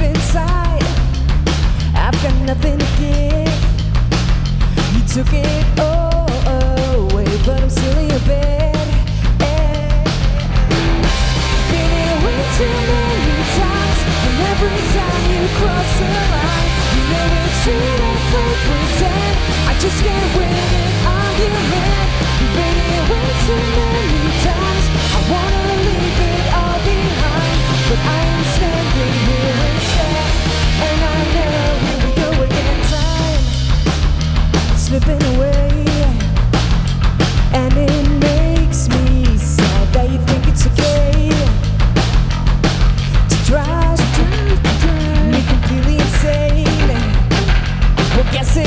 inside. I've got nothing to give. You took it all away, but I'm still your bed. Been here way too many times, and every time you cross the line, you know it's pretend. I just can't.